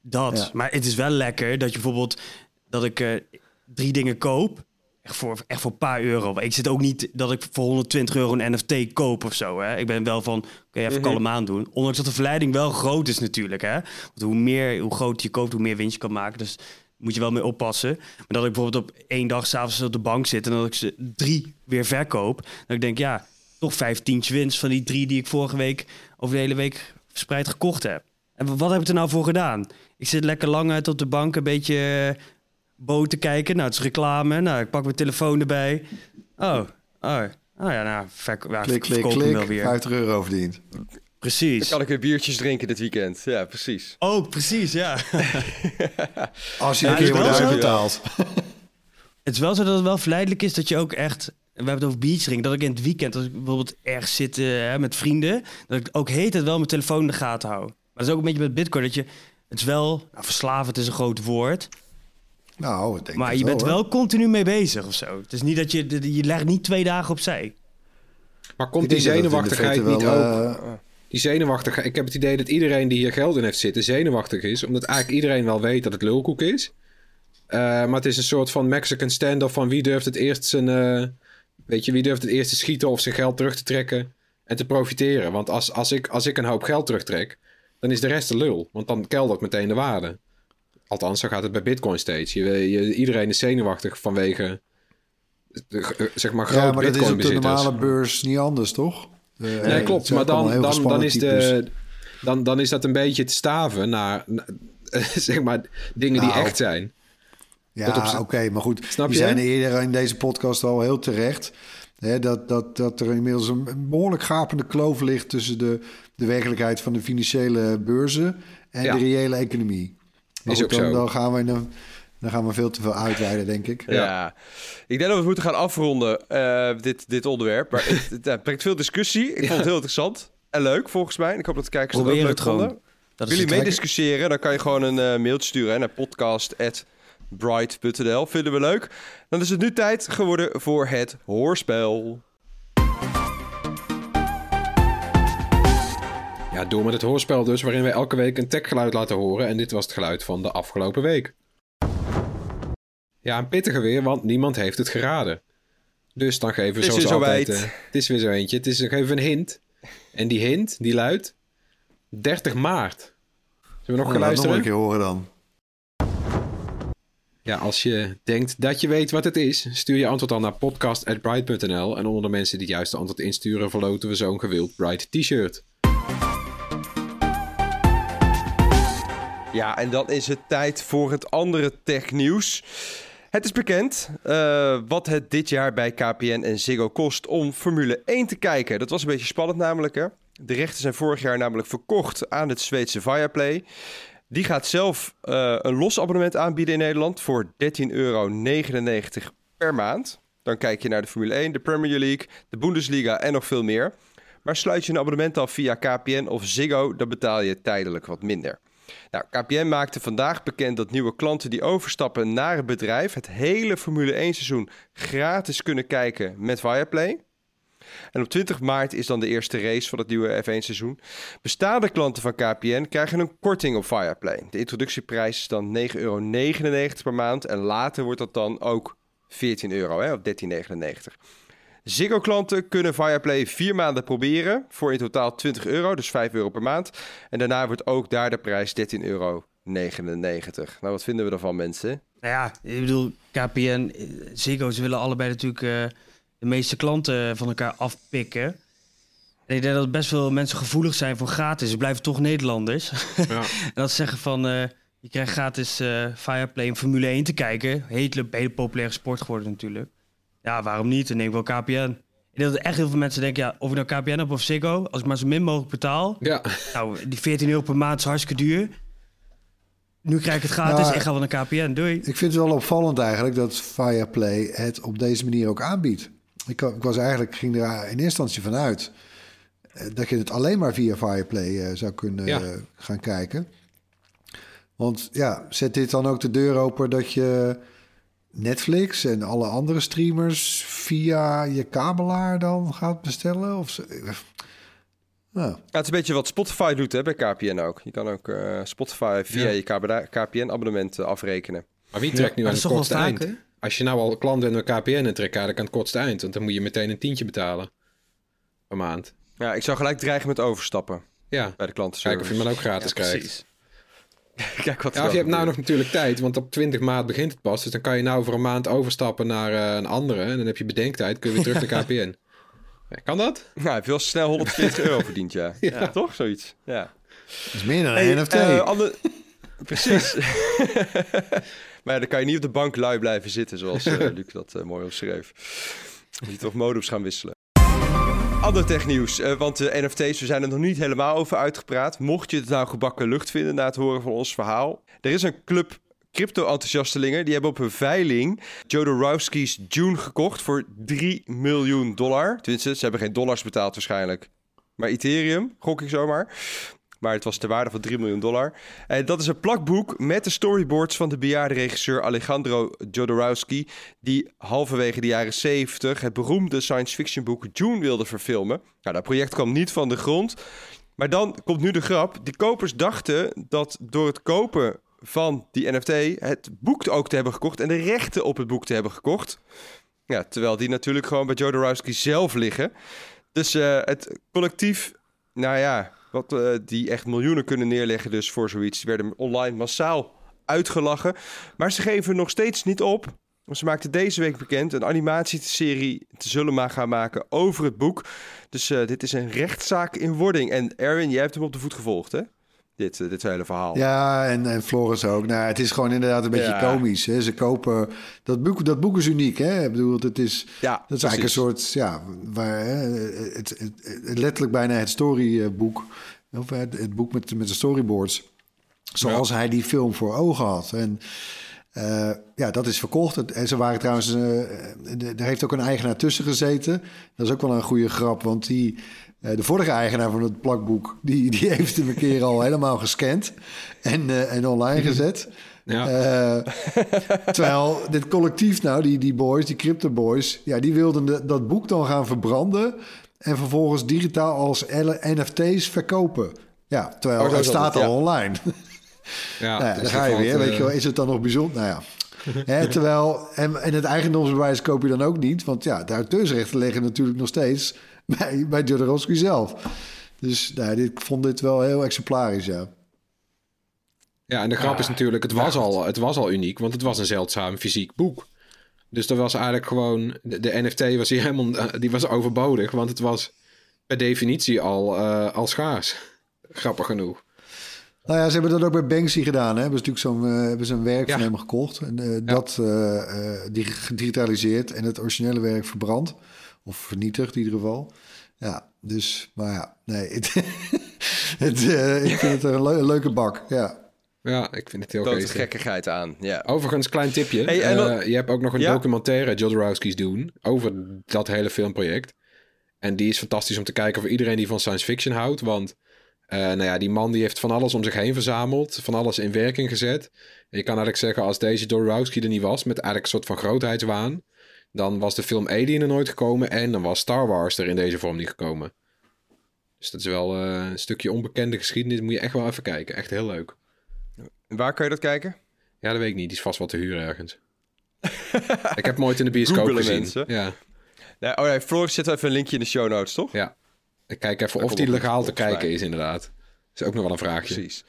Dat. Ja. Maar het is wel lekker dat je bijvoorbeeld... Dat ik eh, drie dingen koop. Echt voor, echt voor een paar euro. Ik zit ook niet dat ik voor 120 euro een NFT koop of zo. Hè? Ik ben wel van, oké, even Mhm. kalm aan doen. Ondanks dat de verleiding wel groot is natuurlijk. Hè? Want hoe meer, hoe groter je koopt, hoe meer winst je kan maken. Dus moet je wel mee oppassen. Maar dat ik bijvoorbeeld op één dag s'avonds op de bank zit... en dat ik ze drie weer verkoop. Dat ik denk, ja, toch vijftientje winst van die drie... die ik vorige week over de hele week verspreid gekocht heb. En wat heb ik er nou voor gedaan? Ik zit lekker lang uit op de bank een beetje te kijken. Nou, het is reclame. Nou, ik pak mijn telefoon erbij. Oh, oh, oh ja, nou, verk ja, Klik, klik, verkoop hem wel klik. weer. 50 euro verdiend. Precies. dan kan ik weer biertjes drinken dit weekend. Ja, precies. Ook, precies, ja. Als je Ja, een keer wordt uitbetaald. Het is wel zo dat het wel verleidelijk is dat je ook echt... We hebben het over beachdrinken. Dat ik in het weekend, als ik bijvoorbeeld ergens zit eh, hè, met vrienden... dat ik ook heet het wel mijn telefoon in de gaten hou. Maar dat is ook een beetje met bitcoin. Dat je, het is wel... Nou, verslavend is een groot woord. Nou, ik denk Maar je bent hoor. wel continu mee bezig of zo. Het is niet dat je... Je legt niet twee dagen opzij. Maar Ik komt die zenuwachtigheid niet wel, ook... eh, Die zenuwachtigheid... Ik heb het idee dat iedereen die hier geld in heeft zitten zenuwachtig is. Omdat eigenlijk iedereen wel weet dat het lulkoek is. Eh, maar het is een soort van Mexican standoff van wie durft het eerst zijn... eh, weet je, wie durft het eerst te schieten of zijn geld terug te trekken en te profiteren. Want als, als, ik, als ik een hoop geld terugtrek, dan is de rest de lul. Want dan keldert meteen de waarde. Althans, zo gaat het bij bitcoin steeds. Je, je, iedereen is zenuwachtig vanwege... de- eh, zeg maar grote ja, maar dat is op de normale beurs niet anders, toch? Eh, Nee, klopt. Maar dan, dan, dan, is de, dan, dan is dat een beetje te staven naar, naar, zeg maar, dingen die Nou, echt zijn. Ja, oké, maar goed. Snap we je? zijn eerder in deze podcast al heel terecht. Hè, dat, dat, dat er inmiddels een behoorlijk gapende kloof ligt tussen de, de werkelijkheid van de financiële beurzen en Ja. de reële economie. Maar Is goed, ook dan, zo. dan, gaan we in een- dan gaan we veel te veel uitweiden, denk ik. Ja. Ik denk dat we moeten gaan afronden, eh, dit, dit onderwerp. Maar het, het, het brengt veel discussie. Ik vond het heel interessant en leuk, volgens mij. En ik hoop dat de kijkers het ook leuk vonden. Dat Wil je meediscussiëren? Dan kan je gewoon een eh, mailtje sturen hè, naar podcast.bright.nl. Vinden we leuk. Dan is het nu tijd geworden voor het hoorspel. Ja, door met het hoorspel dus, waarin wij elke week een techgeluid laten horen. En dit was het geluid van de afgelopen week. Ja, een pittige weer, want niemand heeft het geraden. Dus dan geven we zoals zo altijd... eh, het is weer zo eentje. Het is, dan geven we een hint. En die hint, die luidt... 30 maart. Zullen we nog gaan laat nog luisteren? een keer horen dan. Ja, als je denkt dat je weet wat het is, stuur je antwoord dan naar podcast.bright.nl. En onder de mensen die het juiste antwoord insturen, verloten we zo'n gewild Bright t-shirt. Ja, en dan is het tijd voor het andere technieuws. Het is bekend eh, wat het dit jaar bij KPN en Ziggo kost om Formule 1 te kijken. Dat was een beetje spannend namelijk, hè? De rechten zijn vorig jaar namelijk verkocht aan het Zweedse Viaplay. Die gaat zelf uh, een los abonnement aanbieden in Nederland voor 13,99 euro per maand. Dan kijk je naar de Formule 1, de Premier League, de Bundesliga en nog veel meer. Maar sluit je een abonnement af via KPN of Ziggo, dan betaal je tijdelijk wat minder. Nou, KPN maakte vandaag bekend dat nieuwe klanten die overstappen naar het bedrijf het hele Formule 1 seizoen gratis kunnen kijken met Viaplay. En op 20 maart is dan de eerste race van het nieuwe F1 seizoen. Bestaande klanten van KPN krijgen een korting op Viaplay. De introductieprijs is dan 9,99 euro per maand en later wordt dat dan ook 14 euro, hè, of 13,99. Ziggo-klanten kunnen Viaplay vier maanden proberen voor in totaal 20 euro, dus 5 euro per maand. En daarna wordt ook daar de prijs 13,99 euro. Nou, wat vinden we ervan, mensen? Nou ja, ik bedoel, KPN, Ziggo, ze willen allebei natuurlijk uh, de meeste klanten van elkaar afpikken. En ik denk dat best veel mensen gevoelig zijn voor gratis. Ze blijven toch Nederlanders. Ja. en dat ze zeggen van, uh, je krijgt gratis uh, Viaplay en Formule 1 te kijken. Hele, hele populaire sport geworden natuurlijk. Ja, waarom niet? Dan denk ik wel KPN. Ik denk dat echt heel veel mensen denken, ja, of ik nou KPN heb of Ziggo, als ik maar zo min mogelijk betaal. Ja. Nou, die 14 euro per maand is hartstikke duur. Nu krijg ik het gratis en ga wel naar KPN. Doei. Ik vind het wel opvallend eigenlijk dat Fireplay het op deze manier ook aanbiedt. Ik, ik was eigenlijk, ging er in eerste instantie vanuit eh, dat je het alleen maar via Fireplay uh, zou kunnen ja. uh, gaan kijken. Want ja, zet dit dan ook de deur open dat je Netflix en alle andere streamers via je kabelaar dan gaat bestellen? Of ja. het is een beetje wat Spotify doet hè, bij KPN ook. Je kan ook uh, Spotify via ja. je KPN-abonnement uh, afrekenen. Maar wie trekt nu aan het kortste eind? Als je nou al klant bent met KPN en trekt aan het kortste eind. Want dan moet je meteen een tientje betalen per maand. Ja, ik zou gelijk dreigen met overstappen. Ja. Bij de klanten. Kijken of je hem dan ook gratis krijgt. Precies. Kijk wat ja, je hebt nou nog natuurlijk tijd, want op 20 maart begint het pas. Dus dan kan je nou voor een maand overstappen naar uh, een andere. En dan heb je bedenktijd, kun je weer terug naar KPN. kan dat? Nou, heb je wel snel 140 euro verdiend, ja. ja. Toch? Zoiets, ja. Dat is meer dan een hey, NFT. Uh, ander... Precies. maar ja, dan kan je niet op de bank lui blijven zitten, zoals uh, Luc dat uh, mooi omschreef. Je moet toch modems gaan wisselen. Ander technieuws, uh, want de NFT's, we zijn er nog niet helemaal over uitgepraat. Mocht je het nou gebakken lucht vinden na het horen van ons verhaal. Er is een club crypto-enthousiastelingen. Die hebben op een veiling Jodorowsky's June gekocht voor 3 miljoen dollar. Tenminste, ze hebben geen dollars betaald waarschijnlijk. Maar Ethereum, gok ik zomaar. Maar het was ter waarde van 3 miljoen dollar. En dat is een plakboek met de storyboards van de bejaarde regisseur Alejandro Jodorowsky. Die halverwege de jaren 70 het beroemde science fiction boek June wilde verfilmen. Nou, dat project kwam niet van de grond. Maar dan komt nu de grap. Die kopers dachten dat door het kopen van die NFT het boek ook te hebben gekocht en de rechten op het boek te hebben gekocht. Ja, terwijl die natuurlijk gewoon bij Jodorowsky zelf liggen. Dus uh, het collectief, nou ja, wat, uh, die echt miljoenen kunnen neerleggen dus voor zoiets. Die werden online massaal uitgelachen. Maar ze geven nog steeds niet op. Ze maakten deze week bekend een animatieserie te zullen maar gaan maken over het boek. Dus uh, dit is een rechtszaak in wording. En Erwin, jij hebt hem op de voet gevolgd, hè? Dit, uh, dit hele verhaal. Ja, en, en Floris ook. Nou, het is gewoon inderdaad een beetje ja. komisch. Hè? Ze kopen... Dat boek, dat boek is uniek, hè? Ik bedoel, het is... Ja, dat is eigenlijk een soort... Ja, waar, hè, het, het, het, letterlijk bijna het storyboek of het, het boek met, met de storyboards. Zoals hij die film voor ogen had. En uh, ja, dat is verkocht. En ze waren trouwens, uh, er heeft ook een eigenaar tussen gezeten. Dat is ook wel een goede grap, want die, de vorige eigenaar van het plakboek, die, die heeft hem een keer al helemaal gescand en, en online gezet. Ja. terwijl dit collectief nou, die, die boys, die crypto boys, ja, die wilden de, dat boek dan gaan verbranden en vervolgens digitaal als NFT's verkopen. Ja, terwijl oh, het staat al online. Ja, nou dan ga je weer. Weet je wel, is het dan nog bijzonder? Nou ja. Hè, terwijl, en, en het eigendomsbewijs koop je dan ook niet. Want ja, de auteursrechten liggen natuurlijk nog steeds bij, bij Jodorowsky zelf. Dus nou, dit, ik vond dit wel heel exemplarisch, ja. Ja, en de grap is natuurlijk, het was, al, het was al uniek, want het was een zeldzaam fysiek boek. Dus dat was eigenlijk gewoon, de, de NFT was hier helemaal, eh, die was overbodig, want het was per definitie al, uh, al schaars. Grappig genoeg. Nou ja, ze hebben dat ook bij Banksy gedaan. Hè? Hebben ze natuurlijk zo'n uh, hebben ze een werk van hem gekocht. En uh, ja. dat uh, digitaliseerd en het originele werk verbrand. Of vernietigd in ieder geval. Ja, dus, maar ja, nee. Het, het, eh, ik vind het een, leu- een leuke bak, ja. Ja, ik vind het heel gekkigheid aan. Ja. Overigens, klein tipje. Hey, en dan- Eh, je hebt ook nog een Ja? documentaire, Jodorowsky's doen, over dat hele filmproject. En die is fantastisch om te kijken voor iedereen die van science fiction houdt. Want eh, nou ja, die man die heeft van alles om zich heen verzameld. Van alles in werking gezet. En je kan eigenlijk zeggen, als deze Jodorowsky er niet was, met eigenlijk een soort van grootheidswaan. Dan was de film Alien er nooit gekomen en dan was Star Wars er in deze vorm niet gekomen. Dus dat is wel eh, een stukje onbekende geschiedenis. Moet je echt wel even kijken. Echt heel leuk. Waar kan je dat kijken? Ja, dat weet ik niet. Die is vast wel te huren ergens. ik heb hem ooit in de bioscoop gezien. mensen. Ja, Nee, oh nee, Floris zet even een linkje in de show notes, toch? ja. Ik kijk even of die legaal te kijken is, inderdaad. Dat is ook nog wel een vraagje. Precies.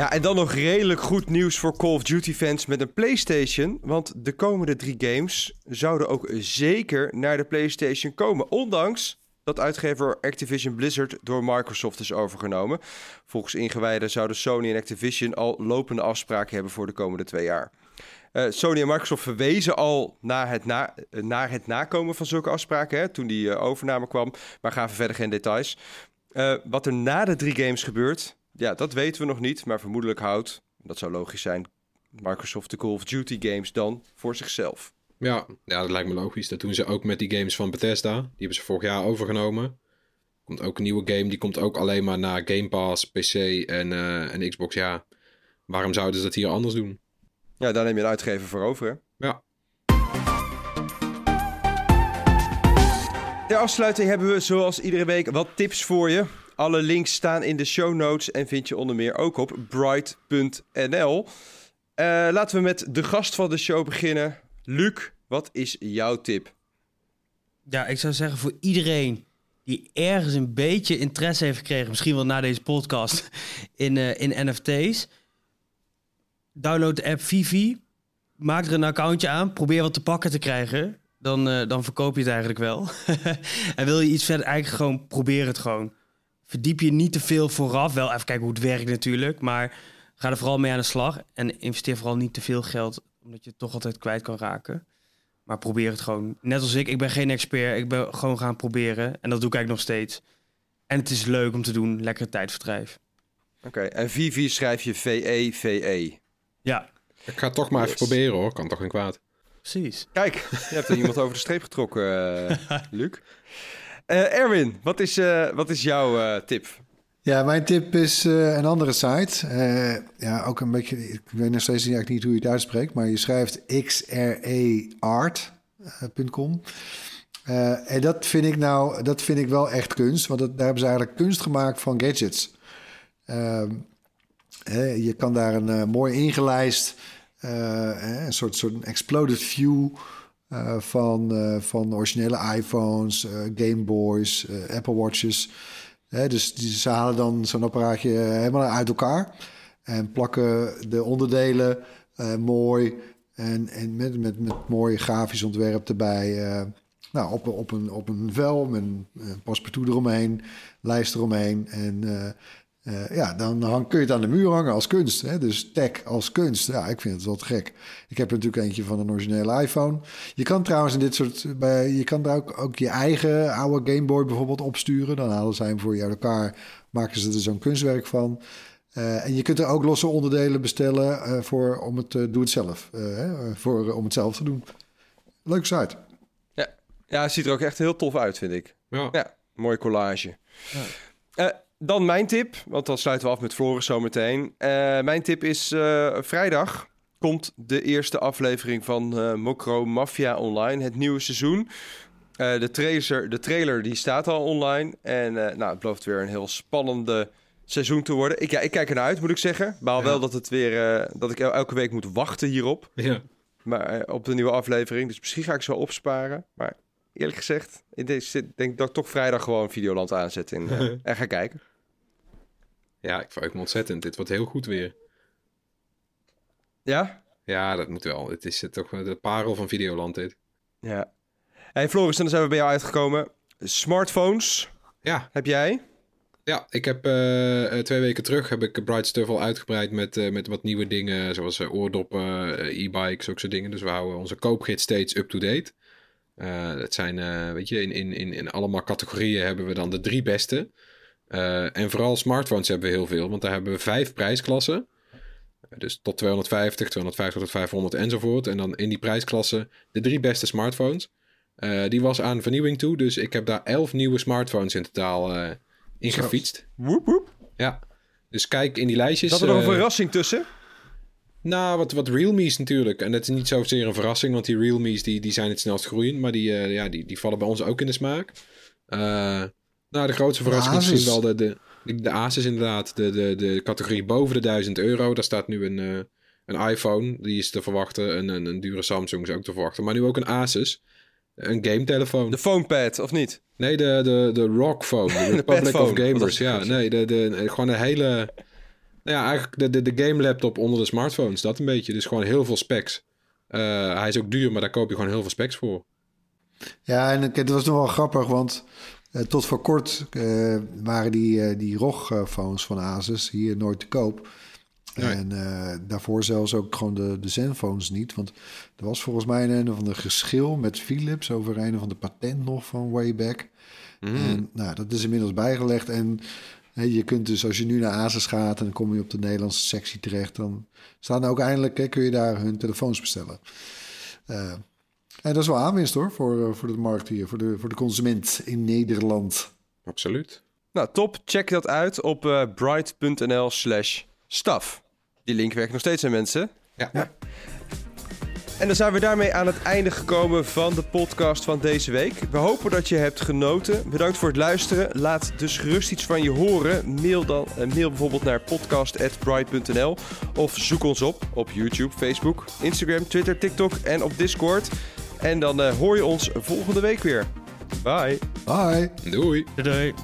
Ja, en dan nog redelijk goed nieuws voor Call of Duty fans met een PlayStation. Want de komende drie games zouden ook zeker naar de PlayStation komen. Ondanks dat uitgever Activision Blizzard door Microsoft is overgenomen. Volgens ingewijden zouden Sony en Activision al lopende afspraken hebben voor de komende twee jaar. Eh, Sony en Microsoft verwezen al naar het, na, eh, naar het nakomen van zulke afspraken hè, toen die eh, overname kwam, maar gaven verder geen details. Wat er na de drie games gebeurt, ja, dat weten we nog niet, maar vermoedelijk houdt, dat zou logisch zijn, Microsoft de Call of Duty games dan voor zichzelf. Ja, ja, dat lijkt me logisch. Dat doen ze ook met die games van Bethesda. Die hebben ze vorig jaar overgenomen. Komt ook een nieuwe game. Die komt ook alleen maar naar Game Pass, PC en, eh, en Xbox. Ja, waarom zouden ze dat hier anders doen? Ja, daar neem je een uitgever voor over. Hè? Ja, Ter afsluiting hebben we zoals iedere week wat tips voor je. Alle links staan in de show notes en vind je onder meer ook op bright.nl. Eh, laten we met de gast van de show beginnen. Luc, wat is jouw tip? Ja, ik zou zeggen voor iedereen die ergens een beetje interesse heeft gekregen, misschien wel na deze podcast, in, eh, in NFT's. Download de app Vivi, maak er een accountje aan, probeer wat te pakken te krijgen. Dan, eh, dan verkoop je het eigenlijk wel. en wil je iets verder, eigenlijk gewoon probeer het gewoon. Verdiep je niet te veel vooraf. Wel even kijken hoe het werkt natuurlijk, maar ga er vooral mee aan de slag. En investeer vooral niet te veel geld, omdat je het toch altijd kwijt kan raken. Maar probeer het gewoon. Net als ik, ik ben geen expert. Ik ben gewoon gaan proberen. En dat doe ik eigenlijk nog steeds. En het is leuk om te doen. Lekker tijdverdrijf. Oké, en Vivi schrijf je V-E-V-E. Ja, ik ga het toch maar even Yes. proberen hoor. Kan toch geen kwaad. precies. Kijk, je hebt er iemand over de streep getrokken, eh, Luc. Eh, Erwin, wat is, eh, wat is jouw eh, tip? Ja, mijn tip is een andere site. Ja, ook een beetje, ik weet nog steeds niet hoe je het uitspreekt, maar je schrijft xreart.com. En dat vind ik nou, dat vind ik wel echt kunst, want daar hebben ze eigenlijk kunst gemaakt van gadgets. Ehm, hè, je kan daar een mooi ingelijst, een soort, soort exploded view van, eh, van originele iPhones, eh, Game Boys, eh, Apple Watches. Dus die, ze halen dan zo'n apparaatje eh, helemaal uit elkaar en plakken de onderdelen eh, mooi en, en met, met, met mooi grafisch ontwerp erbij. eh, nou, op, op, een, op een vel met een, een eromheen, lijst eromheen. En eh, eh, ja, dan hang, kun je het aan de muur hangen als kunst. Hè? Dus tech als kunst. Ja, ik vind het wel te gek. Ik heb er natuurlijk eentje van een originele iPhone. Je kan trouwens in dit soort... Bij, je kan daar ook, ook je eigen oude Game Boy bijvoorbeeld opsturen. Dan halen ze hem voor je uit elkaar. Maken ze er zo'n kunstwerk van. Eh, en je kunt er ook losse onderdelen bestellen eh, voor, om het uh, doe het zelf. eh, hè, voor, om het zelf te doen. Leuk site. Ja, het ziet er ook echt heel tof uit, vind ik. Ja. Ja, mooie collage. Eh, dan mijn tip, want dan sluiten we af met Floris zometeen. Eh mijn tip is eh, vrijdag komt de eerste aflevering van eh Mokro Mafia online, het nieuwe seizoen. De, trailer, de trailer die staat al online en nou, het belooft weer een heel spannende seizoen te worden. Ik, ja, ik kijk ernaar uit, moet ik zeggen. Baal Ja. wel dat, het weer, dat ik el- elke week moet wachten hierop. Ja. Maar op de nieuwe aflevering. Dus misschien ga ik ze wel opsparen. Maar eerlijk gezegd, zit- denk ik dat ik toch vrijdag gewoon Videoland aanzet en, en ga kijken. Ja, ik verheug me ontzettend. Dit wordt heel goed weer. Ja? Ja, dat moet wel. Het is eh, toch wel de parel van Videoland dit. Ja. Hey Floris, dan zijn we bij jou uitgekomen. Smartphones, Ja, heb jij? Ja, ik heb eh, eh, twee weken terug heb ik Bright Stuff al uitgebreid met, eh, met wat nieuwe dingen, zoals eh, oordoppen, eh, e-bikes, ook soort dingen. Dus we houden onze koopgids steeds up-to-date. Eh dat zijn, eh, weet je, in, in, in, in allemaal categorieën hebben we dan de drie beste. Eh, en vooral smartphones hebben we heel veel, want daar hebben we vijf prijsklassen. Dus tot 250, 250 tot 500 enzovoort. En dan in die prijsklasse de drie beste smartphones. Eh, die was aan vernieuwing toe, dus ik heb daar elf nieuwe smartphones in totaal eh in gefietst. Woep, woep. Ja, dus kijk in die lijstjes. Zat er nog een verrassing tussen? nou, wat, wat Realme's natuurlijk. En dat is niet zozeer een verrassing, want die Realme's die, die zijn het snelst groeiend. Maar die, ja, die, die vallen bij ons ook in de smaak. Eh, nou, de grootste verrassing is misschien wel de, de, de, de Asus inderdaad. De, de, de categorie boven de 1000 euro. Daar staat nu een, eh, een iPhone, die is te verwachten. Een, een, een dure Samsung is ook te verwachten. Maar nu ook een Asus. Een game telefoon. De PhonePad, of niet? Nee, de, de, de Rock Phone. De Republic of. Gamers. Is- Ja, nee, de, de, gewoon een hele... Nou ja, eigenlijk de, de, de game laptop onder de smartphones. Dat een beetje. Dus gewoon heel veel specs. Eh, hij is ook duur, maar daar koop je gewoon heel veel specs voor. Ja, en het was nog wel grappig, want tot voor kort eh, waren die, eh, die ROG-phones van Asus hier nooit te koop. Nee. En eh, daarvoor zelfs ook gewoon de, de Zenphones niet. Want er was volgens mij een of ander geschil met Philips over een of ander patent nog van way back. Mhm. En nou, dat is inmiddels bijgelegd. En hè, je kunt dus, als je nu naar Asus gaat en dan kom je op de Nederlandse sectie terecht, dan staan ook eindelijk, hè, kun je daar hun telefoons bestellen. Eh, en dat is wel aanwinst hoor, voor, eh, voor de markt hier, voor de, voor de consument in Nederland. Absoluut. Nou, top. Check dat uit op eh, bright.nl slash staf. Die link werkt nog steeds aan mensen. Ja. Ja. En dan zijn we daarmee aan het einde gekomen van de podcast van deze week. We hopen dat je hebt genoten. Bedankt voor het luisteren. Laat dus gerust iets van je horen. Mail, dan, eh, mail bijvoorbeeld naar podcast.bright.nl of zoek ons op op YouTube, Facebook, Instagram, Twitter, TikTok en op Discord. En dan eh, hoor je ons volgende week weer. Bye. Bye! Doei. Doei.